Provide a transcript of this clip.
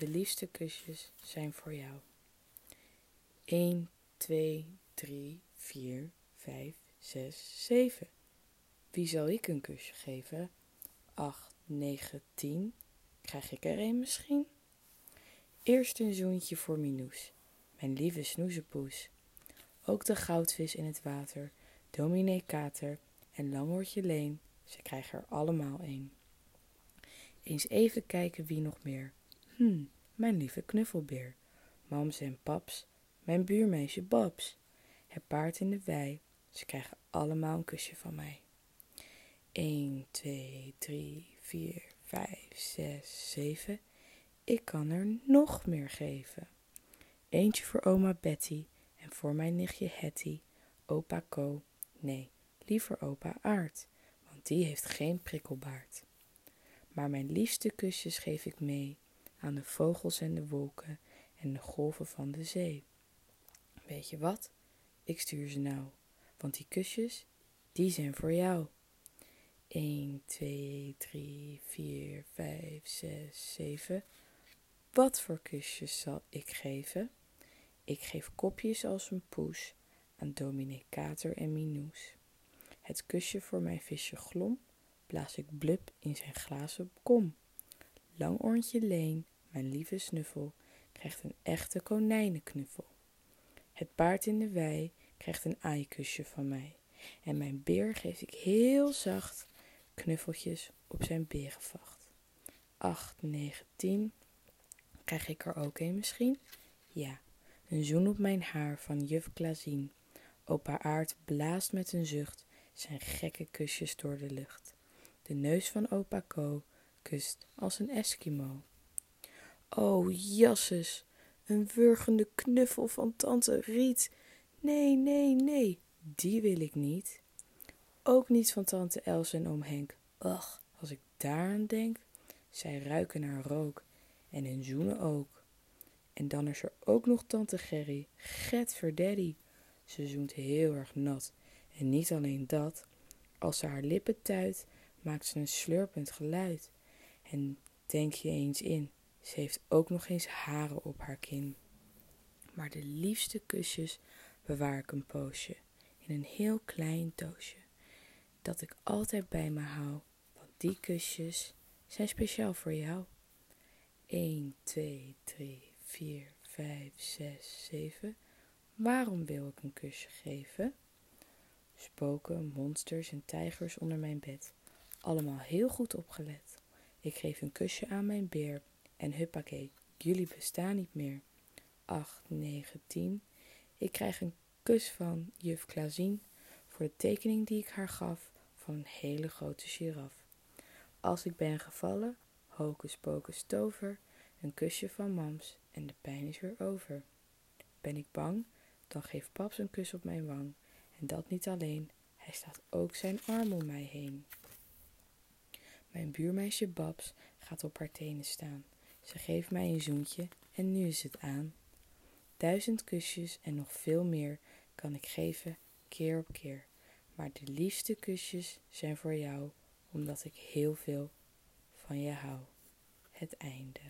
De liefste kusjes zijn voor jou. 1, 2, 3, 4, 5, 6, 7. Wie zal ik een kusje geven? 8, 9, 10. Krijg ik er een misschien? Eerst een zoentje voor Minoes, mijn lieve snoezepoes. Ook de goudvis in het water, dominee Kater en Langoortje Leen, ze krijgen er allemaal een. Eens even kijken wie nog meer. Hm, mijn lieve knuffelbeer. Mams en paps, mijn buurmeisje Babs. Het paard in de wei, ze krijgen allemaal een kusje van mij. 1, 2, 3, 4, 5, 6, 7. Ik kan er nog meer geven. Eentje voor oma Betty en voor mijn nichtje Hetty, opa Co. Nee, liever opa Aard, want die heeft geen prikkelbaard. Maar mijn liefste kusjes geef ik mee aan de vogels en de wolken en de golven van de zee. Weet je wat? Ik stuur ze nou, want die kusjes, die zijn voor jou. 1, 2, 3, 4, 5, 6, 7. Wat voor kusjes zal ik geven? Ik geef kopjes als een poes aan dominee Kater en Minoes. Het kusje voor mijn visje Glom blaas ik blub in zijn glazen kom. Langoortje Leen, mijn lieve snuffel, krijgt een echte konijnenknuffel. Het paard in de wei krijgt een aaikusje van mij. En mijn beer geef ik heel zacht knuffeltjes op zijn berenvacht. Acht, negen, tien. Krijg ik er ook een misschien? Ja, een zoen op mijn haar van juf Klazien. Opa Aard blaast met een zucht zijn gekke kusjes door de lucht. De neus van opa Ko kust als een Eskimo. O, jasses, een wurgende knuffel van tante Riet. Nee, nee, nee, die wil ik niet. Ook niet van tante Els en oom Henk. Ach, als ik daaraan denk, zij ruiken naar rook en hun zoenen ook. En dan is er ook nog tante Gerry, get verdaddy. Ze zoent heel erg nat. En niet alleen dat, als ze haar lippen tuit, maakt ze een slurpend geluid. En denk je eens in, ze heeft ook nog eens haren op haar kin. Maar de liefste kusjes bewaar ik een poosje in een heel klein doosje, dat ik altijd bij me hou, want die kusjes zijn speciaal voor jou. 1, 2, 3, 4, 5, 6, 7. Waarom wil ik een kusje geven? Spoken, monsters en tijgers onder mijn bed. Allemaal heel goed opgelet. Ik geef een kusje aan mijn beer en huppakee, jullie bestaan niet meer. 8, 9, 10. Ik krijg een kus van juf Klazien voor de tekening die ik haar gaf van een hele grote giraf. Als ik ben gevallen, hocus pocus tover, een kusje van mams en de pijn is weer over. Ben ik bang, dan geeft paps een kus op mijn wang. En dat niet alleen, hij slaat ook zijn arm om mij heen. Mijn buurmeisje Babs gaat op haar tenen staan. Ze geeft mij een zoentje en nu is het aan. Duizend kusjes en nog veel meer kan ik geven keer op keer. Maar de liefste kusjes zijn voor jou, omdat ik heel veel van je hou. Het einde.